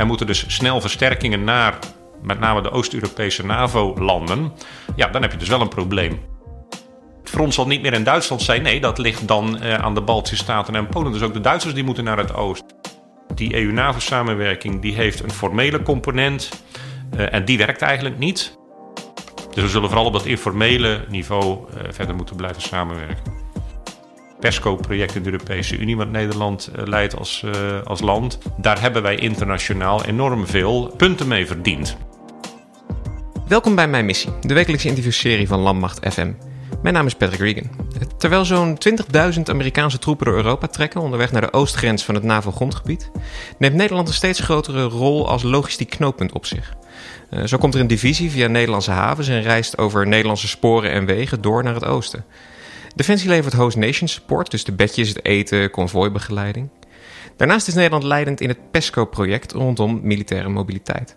Er moeten dus snel versterkingen naar met name de Oost-Europese NAVO-landen. Ja, dan heb je dus wel een probleem. Het front zal niet meer in Duitsland zijn. Nee, dat ligt dan uh, aan de Baltische Staten en Polen. Dus ook de Duitsers die moeten naar het oosten. Die EU-NAVO-samenwerking die heeft een formele component. Uh, en die werkt eigenlijk niet. Dus we zullen vooral op dat informele niveau uh, verder moeten blijven samenwerken. PESCO-project in de Europese Unie, wat Nederland uh, leidt als, als land. Daar hebben wij internationaal enorm veel punten mee verdiend. Welkom bij Mijn Missie, de wekelijkse interviewserie van Landmacht FM. Mijn naam is Patrick Regan. Terwijl zo'n 20.000 Amerikaanse troepen door Europa trekken onderweg naar de oostgrens van het NAVO-grondgebied, neemt Nederland een steeds grotere rol als logistiek knooppunt op zich. Uh, zo komt er een divisie via Nederlandse havens en reist over Nederlandse sporen en wegen door naar het oosten. Defensie levert host nation support, dus de bedjes, het eten, konvooibegeleiding. Daarnaast is Nederland leidend in het PESCO-project rondom militaire mobiliteit.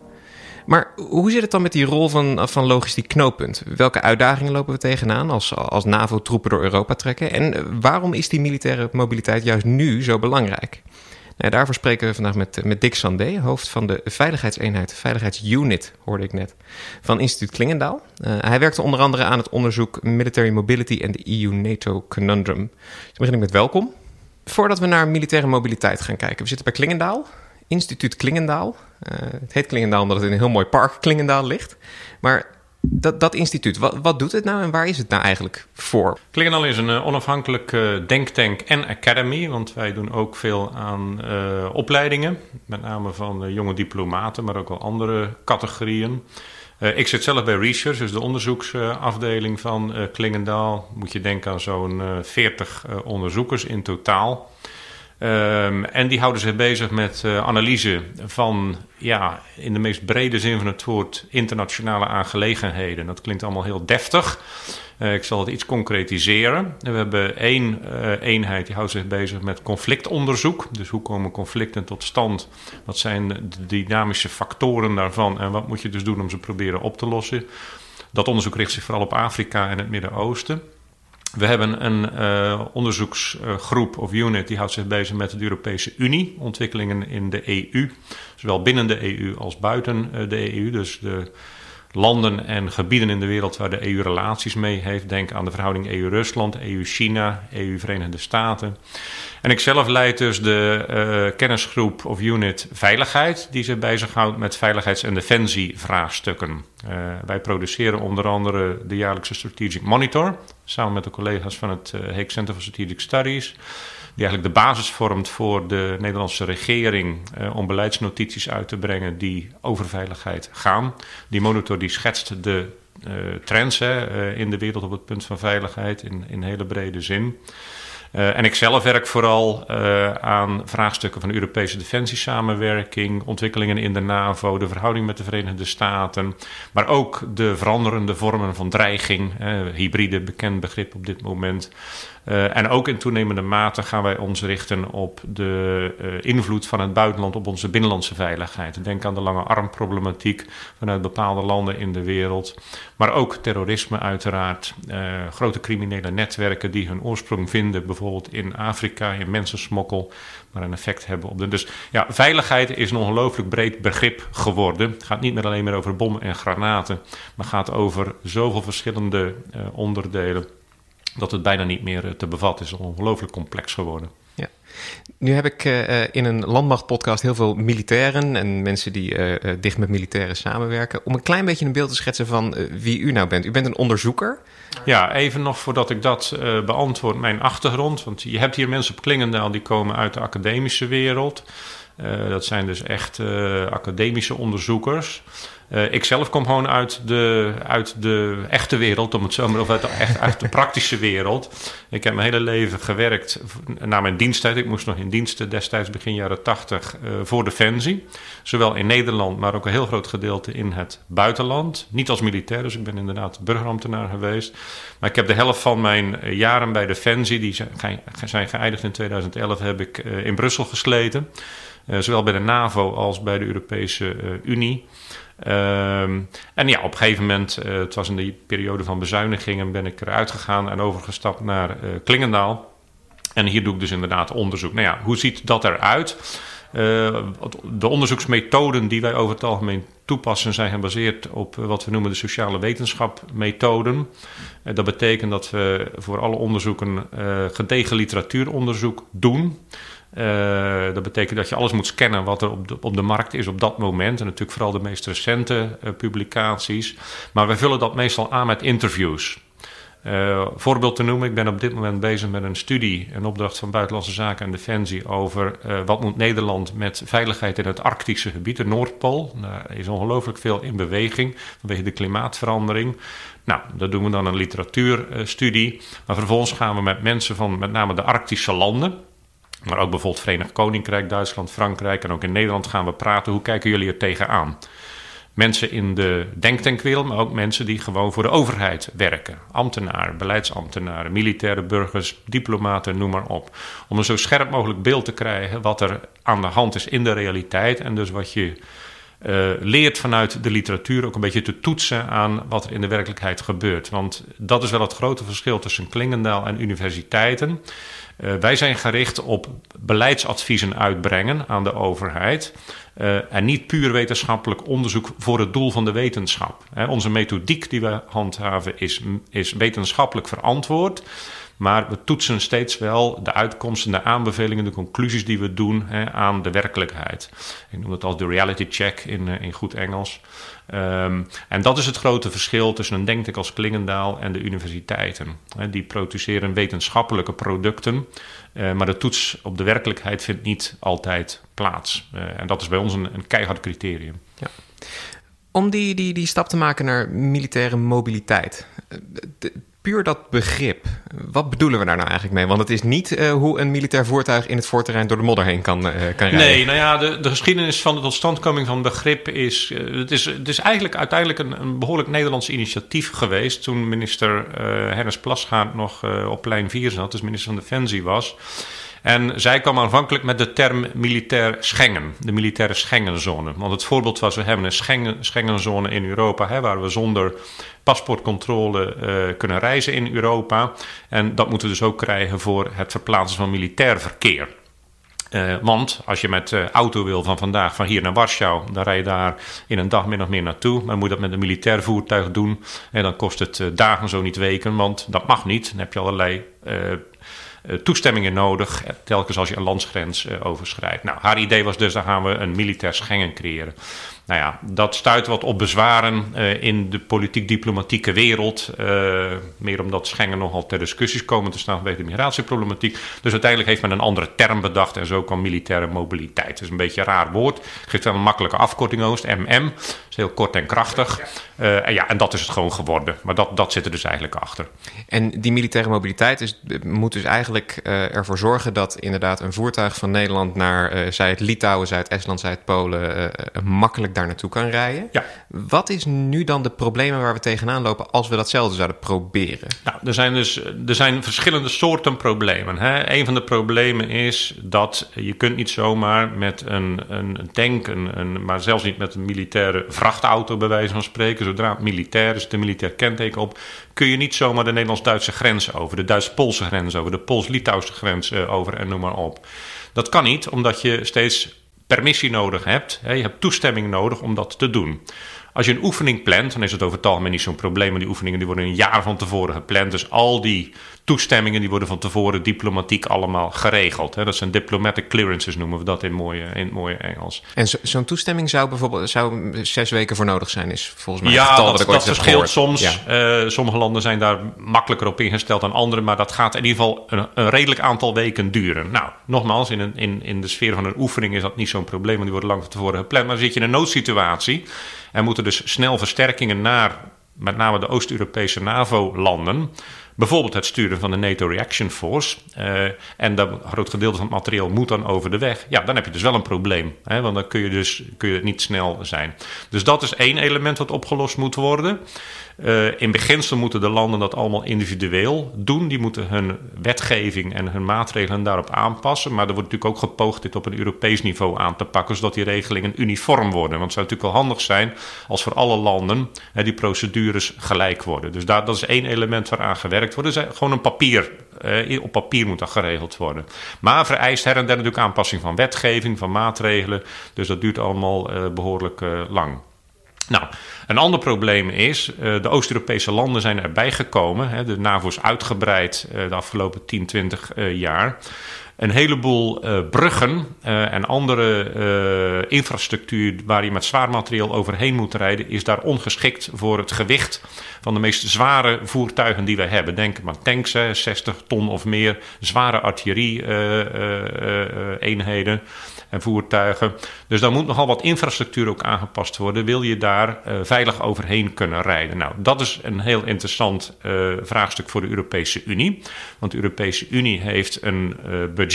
Maar hoe zit het dan met die rol van, van logistiek knooppunt? Welke uitdagingen lopen we tegenaan als, als NAVO-troepen door Europa trekken? En waarom is die militaire mobiliteit juist nu zo belangrijk? Nou, daarvoor spreken we vandaag met, met Dick Sandé, hoofd van de veiligheidseenheid, veiligheidsunit, hoorde ik net, van instituut Klingendaal. Uh, hij werkte onder andere aan het onderzoek Military Mobility en de EU-NATO Conundrum. Dus begin ik met welkom. Voordat we naar militaire mobiliteit gaan kijken, we zitten bij Klingendaal. Instituut Klingendaal. Uh, het heet Klingendaal omdat het in een heel mooi park Klingendaal ligt. Maar dat, dat instituut, wat, wat, doet het nou en waar is het nou eigenlijk voor? Klingendaal is een uh, onafhankelijke denktank en academy. Want wij doen ook veel aan uh, opleidingen. Met name van jonge diplomaten, maar ook wel andere categorieën. ik zit zelf bij Research, dus de onderzoeksafdeling van Klingendaal. Moet je denken aan zo'n 40 onderzoekers in totaal. Um, en die houden zich bezig met uh, analyse van, ja, in de meest brede zin van het woord, internationale aangelegenheden. Dat klinkt allemaal heel deftig. Uh, ik zal het iets concretiseren. We hebben één uh, eenheid die houdt zich bezig met conflictonderzoek. Dus hoe komen conflicten tot stand? Wat zijn de dynamische factoren daarvan? En wat moet je dus doen om ze proberen op te lossen? Dat onderzoek richt zich vooral op Afrika en het Midden-Oosten. We hebben een uh, onderzoeksgroep of unit die houdt zich bezig met de Europese Unie, ontwikkelingen in de EU, zowel binnen de EU als buiten uh, de EU. Dus de landen en gebieden in de wereld waar de EU relaties mee heeft. Denk aan de verhouding EU-Rusland, EU-China, EU-Verenigde Staten. En ik zelf leid dus de uh, kennisgroep of unit Veiligheid, die zich bezighoudt met veiligheids- en defensievraagstukken. Wij produceren onder andere de jaarlijkse Strategic Monitor, samen met de collega's van het uh, Hague Center for Strategic Studies die eigenlijk de basis vormt voor de Nederlandse regering uh, om beleidsnotities uit te brengen die over veiligheid gaan. Die monitor die schetst de uh, trends hè, in de wereld op het punt van veiligheid in, in hele brede zin. Uh, en ik zelf werk vooral uh, aan vraagstukken van Europese defensiesamenwerking, ontwikkelingen in de NAVO, de verhouding met de Verenigde Staten, maar ook de veranderende vormen van dreiging, uh, hybride bekend begrip op dit moment. Uh, en ook in toenemende mate gaan wij ons richten op de uh, invloed van het buitenland op onze binnenlandse veiligheid. Denk aan de lange armproblematiek vanuit bepaalde landen in de wereld. Maar ook terrorisme uiteraard. Uh, grote criminele netwerken die hun oorsprong vinden, bijvoorbeeld in Afrika, in mensensmokkel, maar een effect hebben op de. Dus ja, veiligheid is een ongelooflijk breed begrip geworden. Het gaat niet meer alleen meer over bommen en granaten, maar gaat over zoveel verschillende onderdelen dat het bijna niet meer te bevatten is. Ongelooflijk complex geworden. Ja. Nu heb ik uh, in een landmachtpodcast heel veel militairen en mensen die uh, uh, dicht met militairen samenwerken. Om een klein beetje een beeld te schetsen van wie u nou bent. U bent een onderzoeker. Ja, even nog voordat ik dat beantwoord, mijn achtergrond. Want je hebt hier mensen op Klingendaal die komen uit de academische wereld. dat zijn dus echt academische onderzoekers. Uh, ik zelf kom gewoon uit de, uit de echte wereld, om het zo maar of uit de, echt, uit de praktische wereld. Ik heb mijn hele leven gewerkt na mijn diensttijd. Ik moest nog in diensten destijds begin jaren tachtig uh, voor Defensie. Zowel in Nederland, maar ook een heel groot gedeelte in het buitenland. Niet als militair, dus ik ben inderdaad burgerambtenaar geweest. Maar ik heb de helft van mijn jaren bij Defensie, die zijn geëindigd in 2011, heb ik in Brussel gesleten. zowel bij de NAVO als bij de Europese Unie. Um, en ja, op een gegeven moment, uh, het was in de periode van bezuinigingen, ben ik eruit gegaan en overgestapt naar uh, Klingendaal. En hier doe ik dus inderdaad onderzoek. Nou ja, hoe ziet dat eruit? de onderzoeksmethoden die wij over het algemeen toepassen zijn gebaseerd op wat we noemen de sociale wetenschapmethoden. dat betekent dat we voor alle onderzoeken gedegen literatuuronderzoek doen. Uh, dat betekent dat je alles moet scannen wat er op de, op de markt is op dat moment. En natuurlijk vooral de meest recente uh, publicaties. Maar we vullen dat meestal aan met interviews. Uh, voorbeeld te noemen, ik ben op dit moment bezig met een studie, een opdracht van Buitenlandse Zaken en Defensie over wat moet Nederland met veiligheid in het Arctische gebied, de Noordpool. Daar is ongelooflijk veel in beweging vanwege de klimaatverandering. Nou, daar doen we dan een literatuurstudie. Maar vervolgens gaan we met mensen van met name de Arctische landen, maar ook bijvoorbeeld Verenigd Koninkrijk, Duitsland, Frankrijk en ook in Nederland gaan we praten. Hoe kijken jullie er tegenaan? Mensen in de denktankwereld, maar ook mensen die gewoon voor de overheid werken. Ambtenaren, beleidsambtenaren, militaire burgers, diplomaten, noem maar op. Om een zo scherp mogelijk beeld te krijgen wat er aan de hand is in de realiteit. En dus wat je uh, leert vanuit de literatuur ook een beetje te toetsen aan wat er in de werkelijkheid gebeurt. Want dat is wel het grote verschil tussen Klingendaal en universiteiten. Uh, wij zijn gericht op beleidsadviezen uitbrengen aan de overheid. Uh, en niet puur wetenschappelijk onderzoek voor het doel van de wetenschap. onze methodiek die we handhaven is, is wetenschappelijk verantwoord. Maar we toetsen steeds wel de uitkomsten, de aanbevelingen, de conclusies die we doen hè, aan de werkelijkheid. Ik noem het als de reality check in, uh, in goed Engels. Um, en dat is het grote verschil tussen een denktank als Klingendaal en de universiteiten. die produceren wetenschappelijke producten, uh, maar de toets op de werkelijkheid vindt niet altijd plaats. Uh, en dat is bij ons een, een keihard criterium. Ja. Om die, die, die stap te maken naar militaire mobiliteit. Puur dat begrip, wat bedoelen we daar nou eigenlijk mee? Want het is niet uh, hoe een militair voertuig in het voorterrein door de modder heen kan, uh, kan rijden. Nee, nou ja, de, de geschiedenis van de totstandkoming van begrip is... Uh, het, is het is eigenlijk uiteindelijk een, een, behoorlijk Nederlands initiatief geweest... toen minister Hennis Plasgaard nog op lijn 4 zat, dus minister van Defensie was... En zij kwam aanvankelijk met de term militair Schengen, de militaire Schengenzone. Want het voorbeeld was, we hebben een Schengen, Schengenzone in Europa, hè, waar we zonder paspoortcontrole uh, kunnen reizen in Europa. En dat moeten we dus ook krijgen voor het verplaatsen van militair verkeer. Uh, want als je met uh, auto wil van vandaag van hier naar Warschau, dan rij je daar in een dag min of meer naartoe. Maar moet dat met een militair voertuig doen, en dan kost het dagen, zo niet weken, want dat mag niet. Dan heb je allerlei toestemmingen nodig, telkens als je een landsgrens uh, overschrijdt. Nou, haar idee was dus, dan gaan we een militair Schengen creëren. Nou ja, dat stuit wat op bezwaren uh, in de politiek-diplomatieke wereld. meer omdat Schengen nogal ter discussies komen te staan vanwege de migratieproblematiek. Dus uiteindelijk heeft men een andere term bedacht en zo kwam militaire mobiliteit. Het is een beetje een raar woord. Geeft wel een makkelijke afkorting oost, MM. is heel kort en krachtig. en ja, en dat is het gewoon geworden. Maar dat, dat zit er dus eigenlijk achter. En die militaire mobiliteit is, moet dus eigenlijk uh, ervoor zorgen dat inderdaad een voertuig van Nederland naar, uh, zij het Litouwen, zij het Estland, zij het Polen, uh, makkelijk daar naartoe kan rijden. Ja. Wat is nu dan de problemen waar we tegenaan lopen als we datzelfde zouden proberen? Nou, er zijn dus er zijn verschillende soorten problemen. Hè. Een van de problemen is dat je kunt niet zomaar met een, een tank, een, een, maar zelfs niet met een militaire vrachtauto bij wijze van spreken, zodra het militair is, de militair kenteken op, kun je niet zomaar de Nederlands-Duitse grens over, de Duits-Poolse grens over, de Pools-Litouwse grens uh, over en noem maar op. Dat kan niet, omdat je steeds permissie nodig hebt. Hè? Je hebt toestemming nodig om dat te doen. Als je een oefening plant, dan is het over het algemeen niet zo'n probleem. Die oefeningen die worden een jaar van tevoren gepland. Dus al die toestemmingen die worden van tevoren diplomatiek allemaal geregeld. Hè. Dat zijn diplomatic clearances noemen we dat in, mooie, in het mooie Engels. En zo'n toestemming zou bijvoorbeeld zou zes weken voor nodig zijn, is volgens mij ja, getal dat, dat, dat verschilt soms. Ja. Uh, sommige landen zijn daar makkelijker op ingesteld dan andere, maar dat gaat in ieder geval een, een redelijk aantal weken duren. Nou, nogmaals, in, een, in, in de sfeer van een oefening is dat niet zo'n probleem, want die worden lang van tevoren gepland. Maar zit je in een noodsituatie en moeten dus snel versterkingen naar met name de Oost-Europese NAVO-landen Bijvoorbeeld het sturen van de NATO Reaction Force. Uh, en dat groot gedeelte van het materieel moet dan over de weg. Ja, dan heb je dus wel een probleem. Hè, want dan kun je dus kun je niet snel zijn. Dus dat is één element wat opgelost moet worden. Uh, in beginsel moeten de landen dat allemaal individueel doen. Die moeten hun wetgeving en hun maatregelen daarop aanpassen. Maar er wordt natuurlijk ook gepoogd dit op een Europees niveau aan te pakken, zodat die regelingen uniform worden. Want het zou natuurlijk wel handig zijn als voor alle landen hè, die procedures gelijk worden. Dus dat is één element waaraan gewerkt worden. Dus gewoon een papier, op papier moet dat geregeld worden. Maar vereist her en der natuurlijk aanpassing van wetgeving, van maatregelen. Dus dat duurt allemaal behoorlijk lang. Nou, een ander probleem is, de Oost-Europese landen zijn erbij gekomen. De NAVO is uitgebreid de afgelopen 10, 20 jaar een heleboel uh, bruggen uh, en andere uh, infrastructuur waar je met zwaar materieel overheen moet rijden, is daar ongeschikt voor het gewicht van de meest zware voertuigen die we hebben. Denk maar tanks, hè, 60 ton of meer, zware artillerie-eenheden en voertuigen. Dus daar moet nogal wat infrastructuur ook aangepast worden. Wil je daar veilig overheen kunnen rijden? Nou, dat is een heel interessant vraagstuk voor de Europese Unie. Want de Europese Unie heeft een budget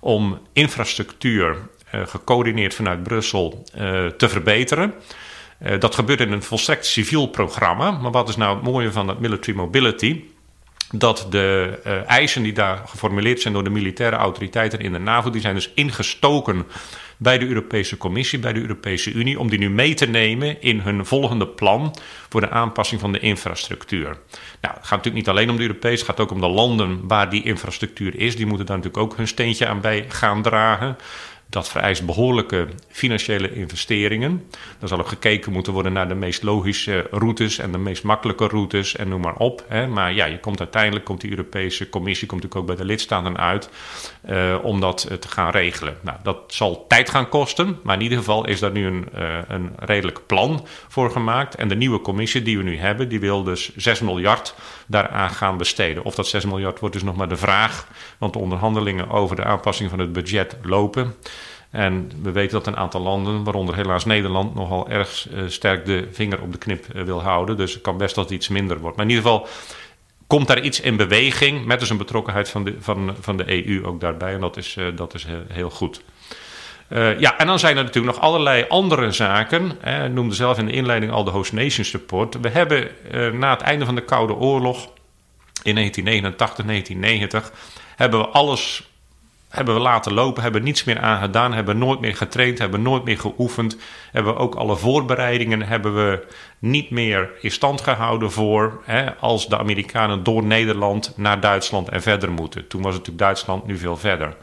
om infrastructuur gecoördineerd vanuit Brussel te verbeteren. dat gebeurt in een volstrekt civiel programma. Maar wat is nou het mooie van dat military mobility? dat de eisen die daar geformuleerd zijn door de militaire autoriteiten in de NAVO, die zijn dus ingestoken bij de Europese Commissie, bij de Europese Unie, om die nu mee te nemen in hun volgende plan voor de aanpassing van de infrastructuur. Nou, het gaat natuurlijk niet alleen om de Europese, het gaat ook om de landen waar die infrastructuur is. Die moeten daar natuurlijk ook hun steentje aan bij gaan dragen. Dat vereist behoorlijke financiële investeringen. Er zal ook gekeken moeten worden naar de meest logische routes en de meest makkelijke routes en noem maar op. Hè. Maar ja, je komt uiteindelijk, komt die Europese Commissie, komt natuurlijk ook bij de lidstaten uit, uh, om dat uh, te gaan regelen. Nou, dat zal tijd gaan kosten, maar in ieder geval is daar nu een, uh, een redelijk plan voor gemaakt. En de nieuwe commissie die we nu hebben, die wil dus 6 miljard daaraan gaan besteden. Of dat 6 miljard wordt dus nog maar de vraag, want de onderhandelingen over de aanpassing van het budget lopen. En we weten dat een aantal landen, waaronder helaas Nederland, nogal erg uh, sterk de vinger op de knip uh, wil houden. Dus het kan best dat het iets minder wordt. Maar in ieder geval komt daar iets in beweging, met dus een betrokkenheid van de, van, van de EU ook daarbij. En dat is, uh, dat is heel goed. Ja, en dan zijn er natuurlijk nog allerlei andere zaken. Hè. Ik noemde zelf in de inleiding al de Host Nations Report. We hebben na het einde van de Koude Oorlog in 1989, 1990, hebben we alles hebben we laten lopen, hebben niets meer aan gedaan, hebben nooit meer getraind, hebben nooit meer geoefend. Hebben we ook alle voorbereidingen hebben we niet meer in stand gehouden voor hè, als de Amerikanen door Nederland naar Duitsland en verder moeten. Toen was natuurlijk Duitsland, nu veel verder.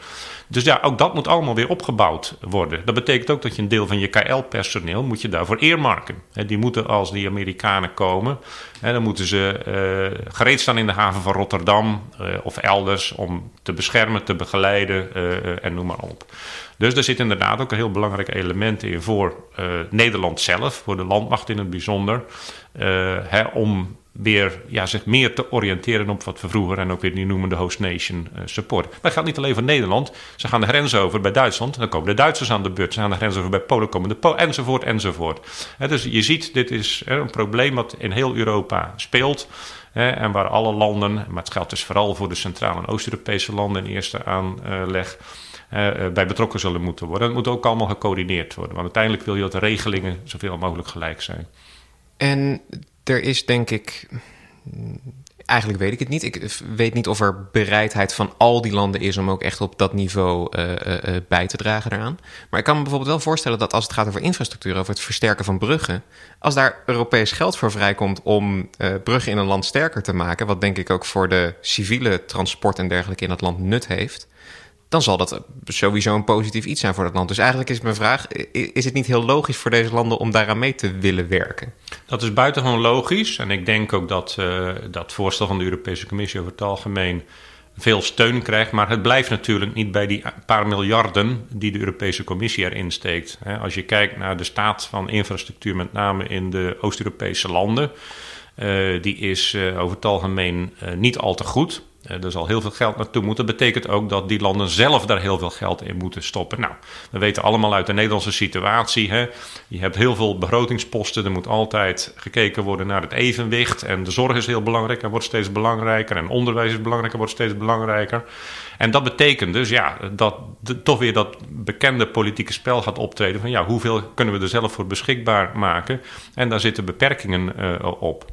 Dus ja, ook dat moet allemaal weer opgebouwd worden. Dat betekent ook dat je een deel van je KL-personeel moet je daarvoor eermarken. Die moeten als die Amerikanen komen, dan moeten ze uh, gereed staan in de haven van Rotterdam uh, of elders om te beschermen, te begeleiden uh, en noem maar op. Dus er zit inderdaad ook een heel belangrijk element in voor Nederland zelf, voor de landmacht in het bijzonder, hè, om weer ja, zich meer te oriënteren op wat we vroeger en ook weer nu noemen de host nation uh, support. Maar het geldt niet alleen voor Nederland. Ze gaan de grens over bij Duitsland, dan komen de Duitsers aan de beurt. Ze gaan de grens over bij Polen, komen de Polen, enzovoort, enzovoort. dus je ziet, dit is een probleem wat in heel Europa speelt. en waar alle landen, maar het geldt dus vooral voor de Centraal- en Oost-Europese landen in eerste aanleg, uh, bij betrokken zullen moeten worden. Het moet ook allemaal gecoördineerd worden. Want uiteindelijk wil je dat de regelingen zoveel mogelijk gelijk zijn. En er is denk ik. Eigenlijk weet ik het niet. Ik weet niet of er bereidheid van al die landen is om ook echt op dat niveau uh, uh, bij te dragen daaraan. Maar ik kan me bijvoorbeeld wel voorstellen dat als het gaat over infrastructuur, over het versterken van bruggen, als daar Europees geld voor vrijkomt om bruggen in een land sterker te maken, wat denk ik ook voor de civiele transport en dergelijke in dat land nut heeft, dan zal dat sowieso een positief iets zijn voor dat land. Dus eigenlijk is mijn vraag: is het niet heel logisch voor deze landen om daaraan mee te willen werken? Dat is buitengewoon logisch. En ik denk ook dat uh, dat voorstel van de Europese Commissie over het algemeen veel steun krijgt. Maar het blijft natuurlijk niet bij die paar miljarden die de Europese Commissie erin steekt. Als je kijkt naar de staat van infrastructuur, met name in de Oost-Europese landen. Uh, die is uh, over het algemeen niet al te goed. Eh, er zal heel veel geld naartoe moeten. Dat betekent ook dat die landen zelf daar heel veel geld in moeten stoppen. Nou, we weten allemaal uit de Nederlandse situatie. Hè, je hebt heel veel begrotingsposten. Er moet altijd gekeken worden naar het evenwicht. En de zorg is heel belangrijk en wordt steeds belangrijker. En onderwijs is belangrijk en wordt steeds belangrijker. En dat betekent dus ja, dat toch weer dat bekende politieke spel gaat optreden. Van ja, hoeveel kunnen we er zelf voor beschikbaar maken? En daar zitten beperkingen uh, op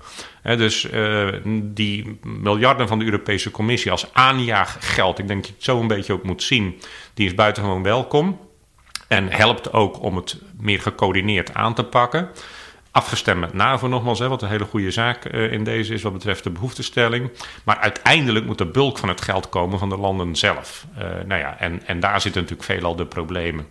dus uh, die miljarden van de Europese Commissie als aanjaaggeld, ik denk dat je het zo een beetje ook moet zien, die is buitengewoon welkom. En helpt ook om het meer gecoördineerd aan te pakken. Afgestemd met NAVO nogmaals, hè, wat een hele goede zaak in deze is wat betreft de behoeftestelling. Maar uiteindelijk moet de bulk van het geld komen van de landen zelf. nou ja, en, en daar zitten natuurlijk veelal de problemen.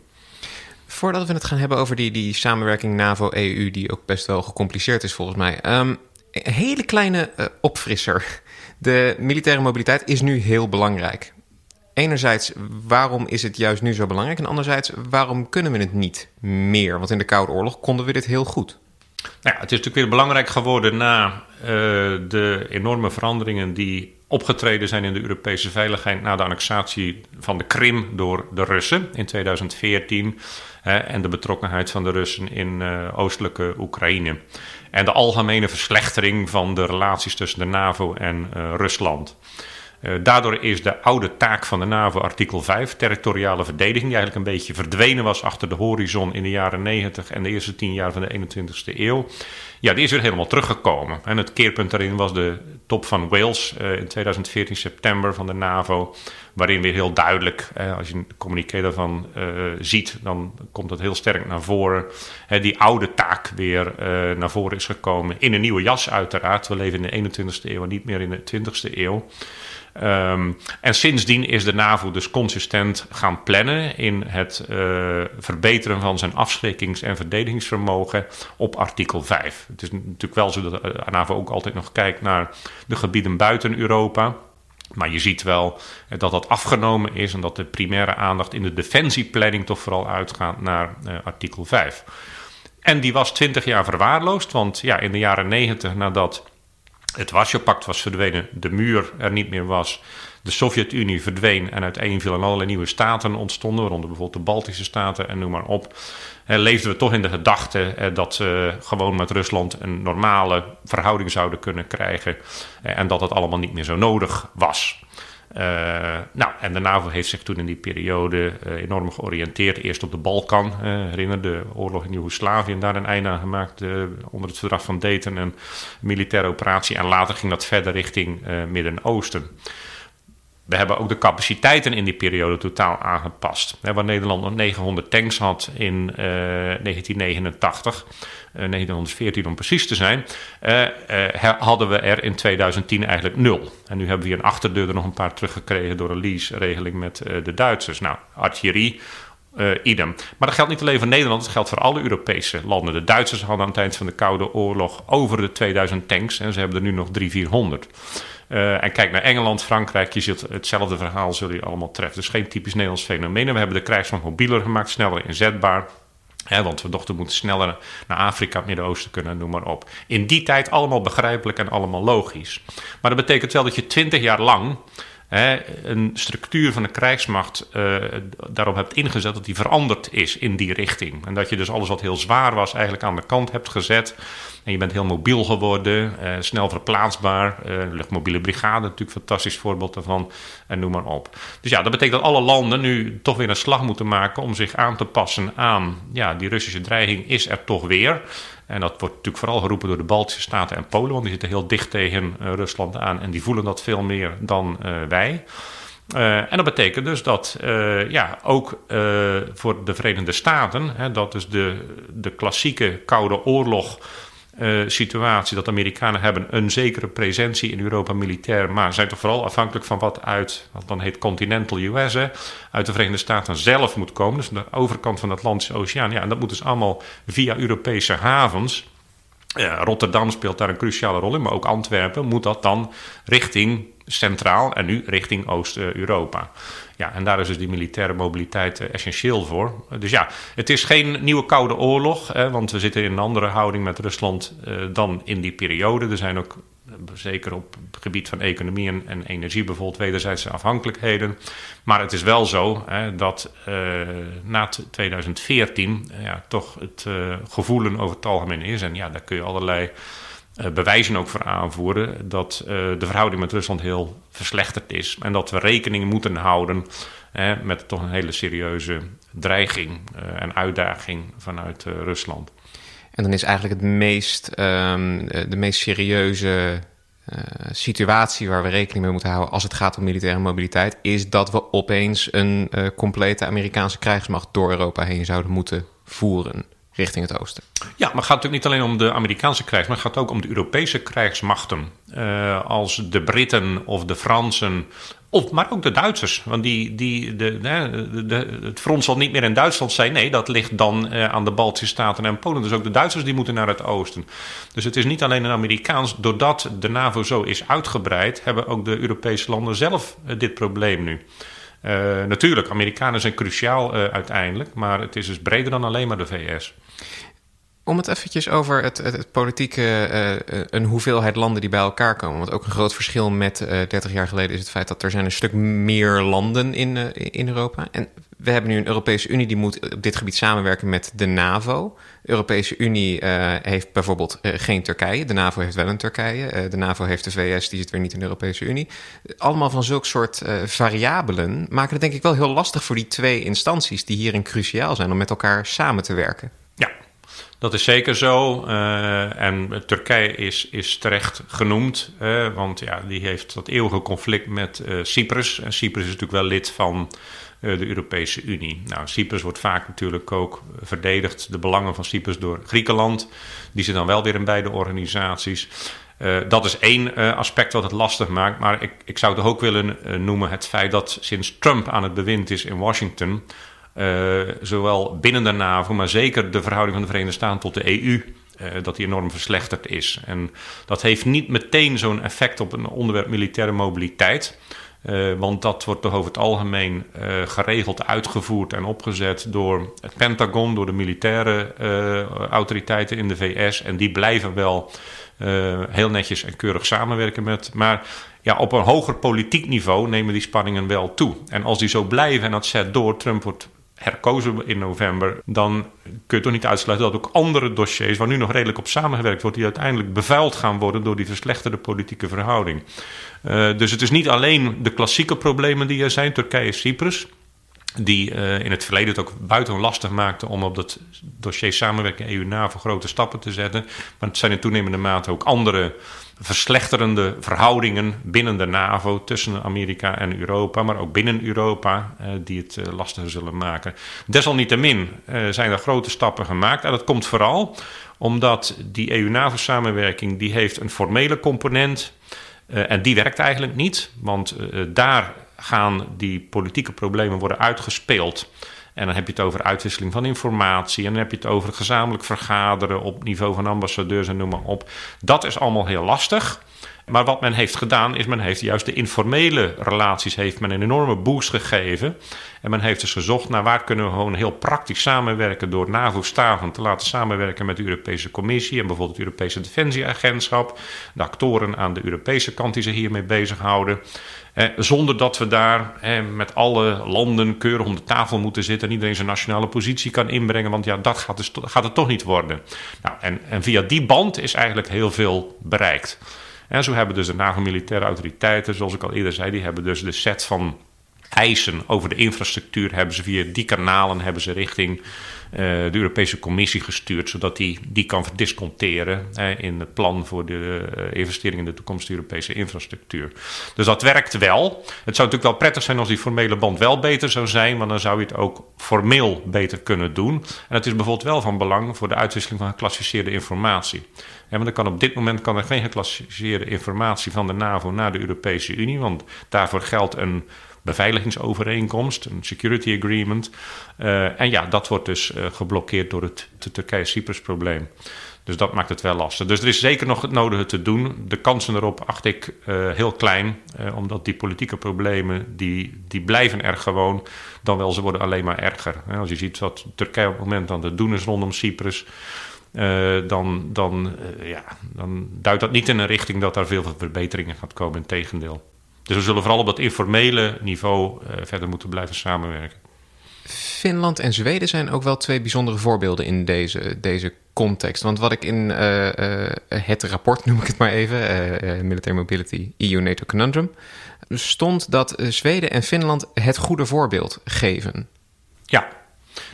Voordat we het gaan hebben over die, die samenwerking NAVO-EU, die ook best wel gecompliceerd is volgens mij. Um, een hele kleine uh, opfrisser. De militaire mobiliteit is nu heel belangrijk. Enerzijds, waarom is het juist nu zo belangrijk? En anderzijds, waarom kunnen we het niet meer? Want in de Koude Oorlog konden we dit heel goed. Nou ja, het is natuurlijk weer belangrijk geworden na uh, de enorme veranderingen die opgetreden zijn in de Europese veiligheid na de annexatie van de Krim door de Russen in 2014 en de betrokkenheid van de Russen in uh, oostelijke Oekraïne. En de algemene verslechtering van de relaties tussen de NAVO en uh, Rusland. Uh, daardoor is de oude taak van de NAVO, artikel 5, territoriale verdediging, die eigenlijk een beetje verdwenen was achter de horizon in de jaren 90 en de eerste tien jaar van de 21ste eeuw, ja, die is weer helemaal teruggekomen. En het keerpunt daarin was de top van Wales uh, in 2014 september van de NAVO, waarin weer heel duidelijk, als je een communiqué daarvan uh, ziet, dan komt dat heel sterk naar voren. die oude taak weer naar voren is gekomen in een nieuwe jas uiteraard. We leven in de 21ste eeuw en niet meer in de 20ste eeuw. Um, en sindsdien is de NAVO dus consistent gaan plannen in het uh, verbeteren van zijn afschrikkings- en verdedigingsvermogen op artikel 5. Het is natuurlijk wel zo dat de NAVO ook altijd nog kijkt naar de gebieden buiten Europa. Maar je ziet wel dat dat afgenomen is en dat de primaire aandacht in de defensieplanning toch vooral uitgaat naar uh, artikel 5. En die was 20 jaar verwaarloosd, want ja, in de jaren 90 nadat het Warschau-pact was verdwenen, de muur er niet meer was, de Sovjet-Unie verdween en uiteenviel en allerlei nieuwe staten ontstonden, waaronder bijvoorbeeld de Baltische staten en noem maar op, eh, leefden we toch in de gedachte eh, dat ze gewoon met Rusland een normale verhouding zouden kunnen krijgen eh, en dat het allemaal niet meer zo nodig was. Nou, en de NAVO heeft zich toen in die periode enorm georiënteerd. Eerst op de Balkan, uh, herinner de oorlog in Joegoslavië en daar een einde aan gemaakt onder het verdrag van Dayton, een militaire operatie. En later ging dat verder richting Midden-Oosten. We hebben ook de capaciteiten in die periode totaal aangepast. waar Nederland nog 900 tanks had in 1989, 1914 om precies te zijn, hadden we er in 2010 eigenlijk nul. En nu hebben we een achterdeur er nog een paar teruggekregen door een lease-regeling met de Duitsers. Nou, artillerie, uh, idem. Maar dat geldt niet alleen voor Nederland, dat geldt voor alle Europese landen. De Duitsers hadden aan het eind van de Koude Oorlog over de 2000 tanks en ze hebben er nu nog 300, 400. Uh, en kijk naar Engeland, Frankrijk, je zult hetzelfde verhaal zullen je allemaal treffen. Dus geen typisch Nederlands fenomeen. We hebben de krijgsmacht mobieler gemaakt, sneller inzetbaar. Want we dochten moeten sneller naar Afrika, het Midden-Oosten kunnen, noem maar op. In die tijd allemaal begrijpelijk en allemaal logisch. Maar dat betekent wel dat je twintig jaar lang een structuur van de krijgsmacht uh, daarop hebt ingezet dat die veranderd is in die richting. En dat je dus alles wat heel zwaar was eigenlijk aan de kant hebt gezet. En je bent heel mobiel geworden, uh, snel verplaatsbaar. Uh, luchtmobiele brigade, natuurlijk een fantastisch voorbeeld daarvan. En noem maar op. Dus ja, dat betekent dat alle landen nu toch weer een slag moeten maken om zich aan te passen aan ja, die Russische dreiging is er toch weer. En dat wordt natuurlijk vooral geroepen door de Baltische Staten en Polen, want die zitten heel dicht tegen uh, Rusland aan en die voelen dat veel meer dan uh, wij. Uh, en dat betekent dus dat ja, ook voor de Verenigde Staten, hè, dat dus de, de klassieke Koude Oorlog uh, situatie dat Amerikanen hebben een zekere presentie in Europa militair, maar zijn toch vooral afhankelijk van wat uit, wat dan heet continental US, uit de Verenigde Staten zelf moet komen. Dus de overkant van de Atlantische Oceaan. Ja, en dat moet dus allemaal via Europese havens. Rotterdam speelt daar een cruciale rol in, maar ook Antwerpen moet dat dan richting centraal en nu richting Oost-Europa. Ja, en daar is dus die militaire mobiliteit eh, essentieel voor. Dus ja, het is geen nieuwe koude oorlog, hè, want we zitten in een andere houding met Rusland uh, dan in die periode. Er zijn ook eh, zeker op het gebied van economie en, en, energie bijvoorbeeld wederzijdse afhankelijkheden. Maar het is wel zo hè, dat na 2014 ja, toch het uh, gevoelen over het algemeen is. En ja, daar kun je allerlei bewijzen ook voor aanvoeren dat uh, de verhouding met Rusland heel verslechterd is. En dat we rekening moeten houden met toch een hele serieuze dreiging eh, en uitdaging vanuit Rusland. En dan is eigenlijk het meest, um, de meest serieuze situatie waar we rekening mee moeten houden als het gaat om militaire mobiliteit, is dat we opeens een complete Amerikaanse krijgsmacht door Europa heen zouden moeten voeren. Richting het oosten. Ja, maar het gaat natuurlijk niet alleen om de Amerikaanse krijgs, maar het gaat ook om de Europese krijgsmachten. Uh, als de Britten of de Fransen of, maar ook de Duitsers. Want die, die, de, het front zal niet meer in Duitsland zijn. Nee, dat ligt dan uh, aan de Baltische Staten en Polen. Dus ook de Duitsers die moeten naar het oosten. Dus het is niet alleen een Amerikaans. Doordat de NAVO zo is uitgebreid, hebben ook de Europese landen zelf uh, dit probleem nu. Uh, natuurlijk, Amerikanen zijn cruciaal uiteindelijk. Maar het is dus breder dan alleen maar de VS. Om het eventjes over het, het, politieke, uh, een hoeveelheid landen die bij elkaar komen. Want ook een groot verschil met uh, 30 jaar geleden is het feit dat er zijn een stuk meer landen in, in Europa. En we hebben nu een Europese Unie die moet op dit gebied samenwerken met de NAVO. De Europese Unie heeft bijvoorbeeld geen Turkije. De NAVO heeft wel een Turkije. de NAVO heeft de VS, die zit weer niet in de Europese Unie. Allemaal van zulke soort variabelen maken het denk ik wel heel lastig voor die twee instanties die hierin cruciaal zijn om met elkaar samen te werken. Ja, dat is zeker zo. En Turkije is, is terecht genoemd. Want ja, die heeft dat eeuwige conflict met Cyprus. En Cyprus is natuurlijk wel lid van de Europese Unie. Nou, Cyprus wordt vaak natuurlijk ook verdedigd. De belangen van Cyprus door Griekenland. Die zit dan wel weer in beide organisaties. dat is één aspect wat het lastig maakt. Maar ik, ik zou het ook willen noemen het feit dat sinds Trump aan het bewind is in Washington zowel binnen de NAVO, maar zeker de verhouding van de Verenigde Staten tot de EU. Dat enorm verslechterd is. En dat heeft niet meteen zo'n effect op een onderwerp militaire mobiliteit. Uh, want dat wordt toch over het algemeen uh, geregeld uitgevoerd en opgezet door het Pentagon, door de militaire uh, autoriteiten in de VS. En die blijven wel heel netjes en keurig samenwerken met. Maar ja, op een hoger politiek niveau nemen die spanningen wel toe. En als die zo blijven en dat zet door, Trump wordt herkozen in november, dan kun je toch niet uitsluiten dat ook andere dossiers, waar nu nog redelijk op samengewerkt wordt, die uiteindelijk bevuild gaan worden door die verslechterde politieke verhouding. Uh, dus het is niet alleen de klassieke problemen die er zijn, Turkije, Cyprus. Die uh, in het verleden het ook buitengewoon lastig maakten om op dat dossier samenwerking EU-NAVO grote stappen te zetten. Maar het zijn in toenemende mate ook andere verslechterende verhoudingen binnen de NAVO tussen Amerika en Europa, maar ook binnen Europa, eh, die het eh, lastiger zullen maken. Desalniettemin eh, zijn er grote stappen gemaakt en dat komt vooral omdat die EU-NAVO-samenwerking die heeft een formele component uh, en die werkt eigenlijk niet, want uh, daar gaan die politieke problemen worden uitgespeeld. En dan heb je het over uitwisseling van informatie. En dan heb je het over gezamenlijk vergaderen op niveau van ambassadeurs en noem maar op. Dat is allemaal heel lastig. Maar wat men heeft gedaan, is men heeft juist de informele relaties heeft men een enorme boost gegeven. En men heeft dus gezocht naar waar kunnen we gewoon heel praktisch samenwerken door NAVO-staven te laten samenwerken met de Europese Commissie en bijvoorbeeld het Europese Defensieagentschap, de actoren aan de Europese kant die zich hiermee bezighouden. Eh, zonder dat we daar met alle landen keurig om de tafel moeten zitten en iedereen zijn nationale positie kan inbrengen, want ja, dat gaat, dus, gaat het toch niet worden. Nou, en, en via die band is eigenlijk heel veel bereikt. En zo hebben dus de NAVO-militaire autoriteiten, zoals ik al eerder zei, die hebben dus de set van eisen over de infrastructuur hebben ze via die kanalen hebben ze richting uh, de Europese Commissie gestuurd, zodat die die kan verdisconteren in het plan voor de uh, investering in de toekomstige Europese infrastructuur. Dus dat werkt wel. Het zou natuurlijk wel prettig zijn als die formele band wel beter zou zijn, want dan zou je het ook formeel beter kunnen doen. En het is bijvoorbeeld wel van belang voor de uitwisseling van geclassificeerde informatie. Want er kan op dit moment kan er geen geclassificeerde informatie van de NAVO naar de Europese Unie, want daarvoor geldt een beveiligingsovereenkomst, een security agreement. Uh, en ja, dat wordt dus uh, geblokkeerd door het, Turkije-Cyprus-probleem. Dus dat maakt het wel lastig. Dus er is zeker nog het nodige te doen. De kansen erop acht ik uh, heel klein, omdat die politieke problemen die, die blijven er gewoon, dan wel ze worden alleen maar erger. Als je ziet wat Turkije op het moment aan het doen is rondom Cyprus. Dan, dan, ja, dan duidt dat niet in een richting dat daar veel verbeteringen gaat komen. Integendeel. Dus we zullen vooral op dat informele niveau uh, verder moeten blijven samenwerken. Finland en Zweden zijn ook wel twee bijzondere voorbeelden in deze, deze context. Want wat ik in uh, uh, het rapport, noem ik het maar even, Military Mobility EU-NATO Conundrum, stond dat Zweden en Finland het goede voorbeeld geven. Ja,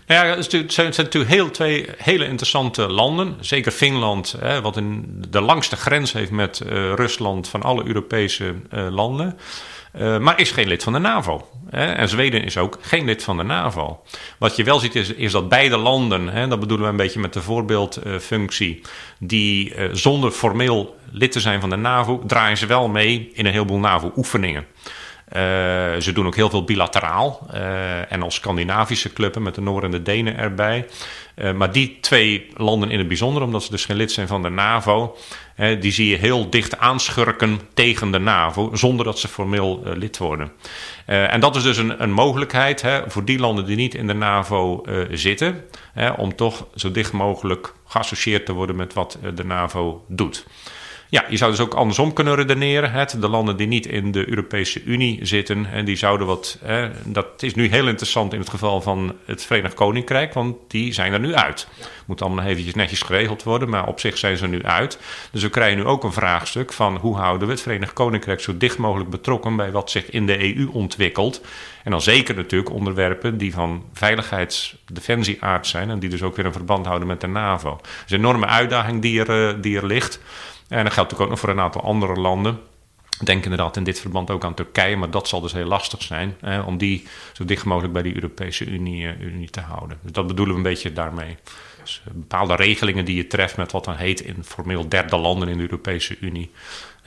nou ja, het zijn, natuurlijk heel, twee hele interessante landen. Zeker Finland, hè, wat in de langste grens heeft met uh, Rusland van alle Europese uh, landen. maar is geen lid van de NAVO. En Zweden is ook geen lid van de NAVO. Wat je wel ziet is, is dat beide landen, hè, dat bedoelen we een beetje met de voorbeeldfunctie, die zonder formeel lid te zijn van de NAVO, draaien ze wel mee in een heleboel NAVO-oefeningen. Uh, ze doen ook heel veel bilateraal. Uh, en als Scandinavische clubben met de Noor en de Denen erbij. Uh, maar die twee landen in het bijzonder, omdat ze dus geen lid zijn van de NAVO, die zie je heel dicht aanschurken tegen de NAVO, zonder dat ze formeel lid worden. en dat is dus een, een mogelijkheid hè, voor die landen die niet in de NAVO zitten, hè, om toch zo dicht mogelijk geassocieerd te worden met wat de NAVO doet. Ja, je zou dus ook andersom kunnen redeneren. Het, de landen die niet in de Europese Unie zitten, en die zouden wat. Hè, dat is nu heel interessant in het geval van het Verenigd Koninkrijk, want die zijn er nu uit. Moet allemaal eventjes netjes geregeld worden, maar op zich zijn ze er nu uit. Dus we krijgen nu ook een vraagstuk van hoe houden we het Verenigd Koninkrijk zo dicht mogelijk betrokken bij wat zich in de EU ontwikkelt. En dan zeker natuurlijk onderwerpen die van veiligheids-defensie-aard zijn en die dus ook weer een verband houden met de NAVO. Dat is een enorme uitdaging die er, eh, die er ligt. En dat geldt natuurlijk ook nog voor een aantal andere landen. Denk inderdaad in dit verband ook aan Turkije, maar dat zal dus heel lastig zijn hè, om die zo dicht mogelijk bij die Europese Unie, uh, Unie te houden. Dus dat bedoelen we een beetje daarmee. Dus eh, bepaalde regelingen die je treft met wat dan heet informeel derde landen in de Europese Unie.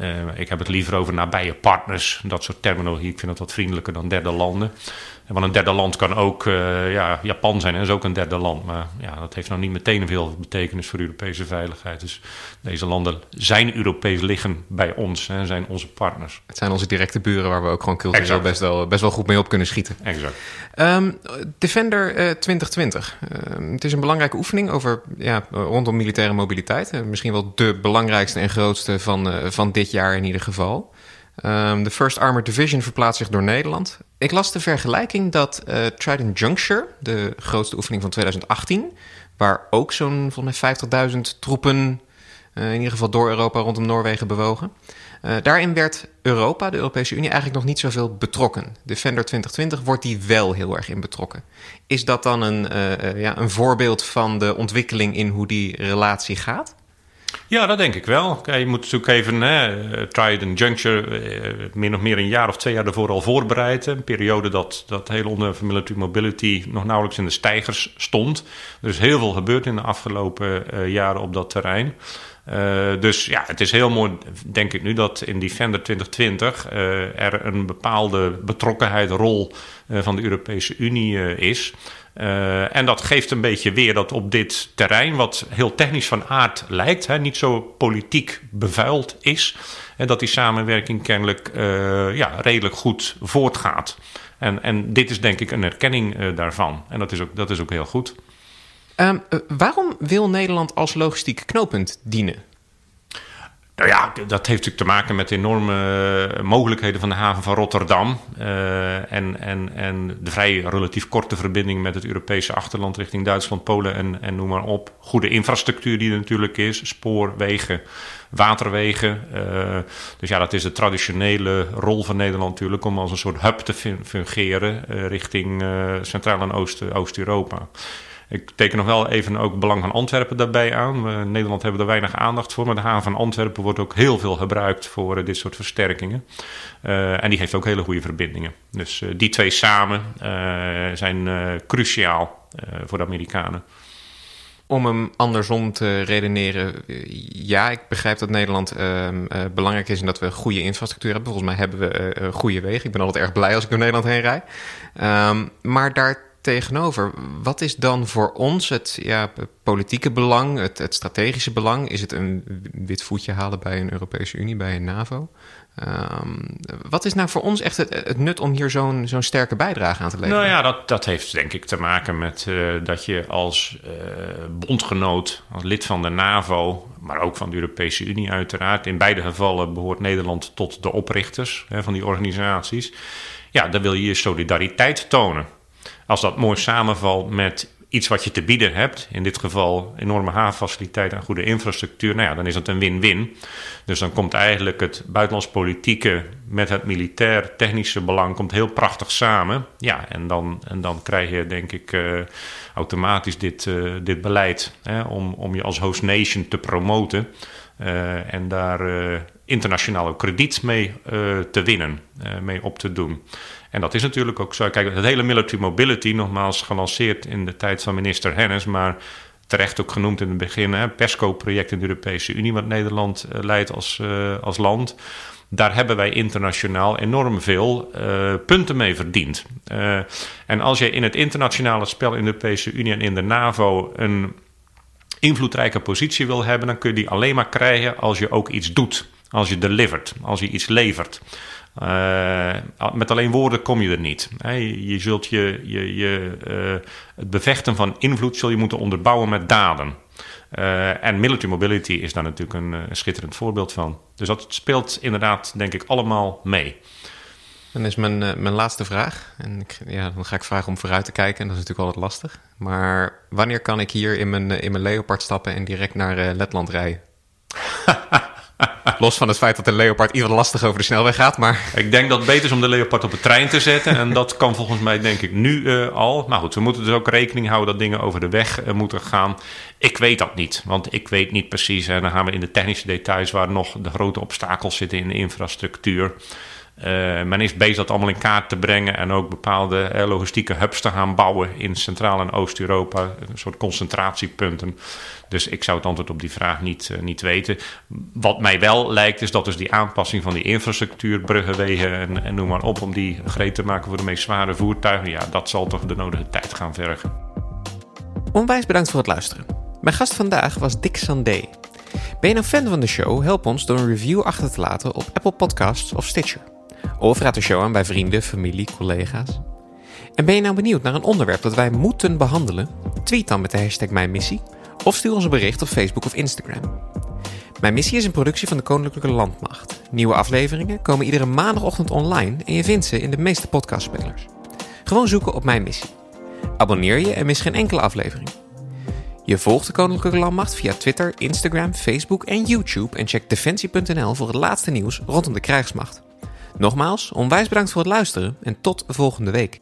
Uh, ik heb het liever over nabije partners, dat soort terminologie. Ik vind dat wat vriendelijker dan derde landen. Want een derde land kan ook uh, ja, Japan zijn, dat is ook een derde land. Maar ja, dat heeft nou niet meteen veel betekenis voor Europese veiligheid. Dus deze landen zijn Europees liggen bij ons en zijn onze partners. Het zijn onze directe buren waar we ook gewoon cultureel best wel, best wel goed mee op kunnen schieten. Exact. Um, Defender uh, 2020. Uh, het is een belangrijke oefening over, ja, rondom militaire mobiliteit. Misschien wel de belangrijkste en grootste van, van dit jaar in ieder geval. Um, de First Armored Division verplaatst zich door Nederland. Ik las de vergelijking dat uh, Trident Juncture, de grootste oefening van 2018, waar ook zo'n volgens mij 50.000 troepen uh, in ieder geval door Europa rondom Noorwegen bewogen. Uh, daarin werd Europa, de Europese Unie, eigenlijk nog niet zoveel betrokken. Defender 2020 wordt die wel heel erg in betrokken. Is dat dan een, ja, een voorbeeld van de ontwikkeling in hoe die relatie gaat? Ja, dat denk ik wel. Je moet natuurlijk even hè, Trident Juncture eh, min of meer een jaar of twee jaar ervoor al voorbereiden. Een periode dat dat hele onderwerp military mobility nog nauwelijks in de stijgers stond. Er is heel veel gebeurd in de afgelopen uh, jaren op dat terrein. Dus ja, het is heel mooi, denk ik nu, dat in Defender 2020 uh, er een bepaalde betrokkenheid, rol van de Europese Unie is. Uh, en dat geeft een beetje weer dat op dit terrein, wat heel technisch van aard lijkt, hè, niet zo politiek bevuild is, en dat die samenwerking kennelijk uh, ja, redelijk goed voortgaat. En, en dit is denk ik een erkenning uh, daarvan. En dat is ook, dat is ook heel goed. Um, waarom wil Nederland als logistiek knooppunt dienen? Nou ja, dat heeft natuurlijk te maken met de enorme eh, mogelijkheden van de haven van Rotterdam. Uh, en, en, en de vrij relatief korte verbinding met het Europese achterland richting Duitsland, Polen en, en noem maar op. Goede infrastructuur die er natuurlijk is, spoorwegen, waterwegen. Uh, dus ja, dat is de traditionele rol van Nederland natuurlijk om als een soort hub te fungeren richting Centraal- en Oost-Europa. Oost ik teken nog wel even ook het belang van Antwerpen daarbij aan. Nederland hebben er weinig aandacht voor, maar de haven van Antwerpen wordt ook heel veel gebruikt voor uh, dit soort versterkingen. Uh, en die heeft ook hele goede verbindingen. Dus uh, die twee samen zijn cruciaal voor de Amerikanen. Om hem andersom te redeneren, ja, ik begrijp dat Nederland ehm, belangrijk is en dat we goede infrastructuur hebben. Volgens mij hebben we goede wegen. Ik ben altijd erg blij als ik door Nederland heen rijd. Um, maar daar tegenover. Wat is dan voor ons het ja, politieke belang, het, het, strategische belang? Is het een wit voetje halen bij een Europese Unie, bij een NAVO? Um, wat is nou voor ons echt het, nut om hier zo'n sterke bijdrage aan te leveren? Nou ja, dat, dat heeft denk ik te maken met uh, dat je als uh, bondgenoot, als lid van de NAVO, maar ook van de Europese Unie uiteraard, in beide gevallen behoort Nederland tot de oprichters hè, van die organisaties. Ja, dan wil je je solidariteit tonen. Als dat mooi samenvalt met iets wat je te bieden hebt, in dit geval enorme havenfaciliteit en goede infrastructuur, nou ja, dan is dat een win-win. Dus dan komt eigenlijk het buitenlands politieke met het militair technische belang komt heel prachtig samen. Ja, en dan, en dan krijg je denk ik uh, automatisch dit, uh, dit beleid hè, om, om je als host nation te promoten. en daar internationaal krediet mee te winnen, mee op te doen. En dat is natuurlijk ook zo. Kijk, het hele military mobility, nogmaals gelanceerd in de tijd van minister Hennis, maar terecht ook genoemd in het begin, hè, PESCO-project in de Europese Unie, wat Nederland leidt als, als land daar hebben wij internationaal enorm veel uh, punten mee verdiend. En als je in het internationale spel in de Europese Unie en in de NAVO een invloedrijke positie wil hebben, dan kun je die alleen maar krijgen als je ook iets doet. Als je delivert, als je iets levert. Uh, met alleen woorden kom je er niet. Je zult je, je, je, het bevechten van invloed zul je moeten onderbouwen met daden. Uh, en military mobility is daar natuurlijk een, een, schitterend voorbeeld van. Dus dat speelt inderdaad, denk ik, allemaal mee. Dan is mijn, mijn laatste vraag. En ik, ja, dan ga ik vragen om vooruit te kijken. En dat is natuurlijk altijd lastig. Maar wanneer kan ik hier in mijn, in mijn Leopard stappen en direct naar Letland rijden? Los van het feit dat de Leopard ieder lastig over de snelweg gaat, maar... Ik denk dat het beter is om de Leopard op de trein te zetten. En dat kan volgens mij denk ik nu uh, al. Maar goed, we moeten dus ook rekening houden dat dingen over de weg uh, moeten gaan. Ik weet dat niet, want ik weet niet precies. En dan gaan we in de technische details waar nog de grote obstakels zitten in de infrastructuur. Uh, men is bezig dat allemaal in kaart te brengen en ook bepaalde uh, logistieke hubs te gaan bouwen in Centraal- en Oost-Europa. Een soort concentratiepunten. Dus ik zou het antwoord op die vraag niet, uh, niet weten. Wat mij wel lijkt is dat dus die aanpassing van die infrastructuur, bruggen, wegen en, en noem maar op, om die gereed te maken voor de meest zware voertuigen, ja, dat zal toch de nodige tijd gaan vergen. Onwijs bedankt voor het luisteren. Mijn gast vandaag was Dick Sandé. Ben je een fan van de show? Help ons door een review achter te laten op Apple Podcasts of Stitcher. Of raad de show aan bij vrienden, familie, collega's. En ben je nou benieuwd naar een onderwerp dat wij moeten behandelen? Tweet dan met de hashtag Mijn Missie of stuur ons een bericht op Facebook of Instagram. Mijn Missie is een productie van de Koninklijke Landmacht. Nieuwe afleveringen komen iedere maandagochtend online en je vindt ze in de meeste podcastspelers. Gewoon zoeken op Mijn Missie. Abonneer je en mis geen enkele aflevering. Je volgt de Koninklijke Landmacht via Twitter, Instagram, Facebook en YouTube en check defensie.nl voor het laatste nieuws rondom de krijgsmacht. Nogmaals, onwijs bedankt voor het luisteren en tot volgende week.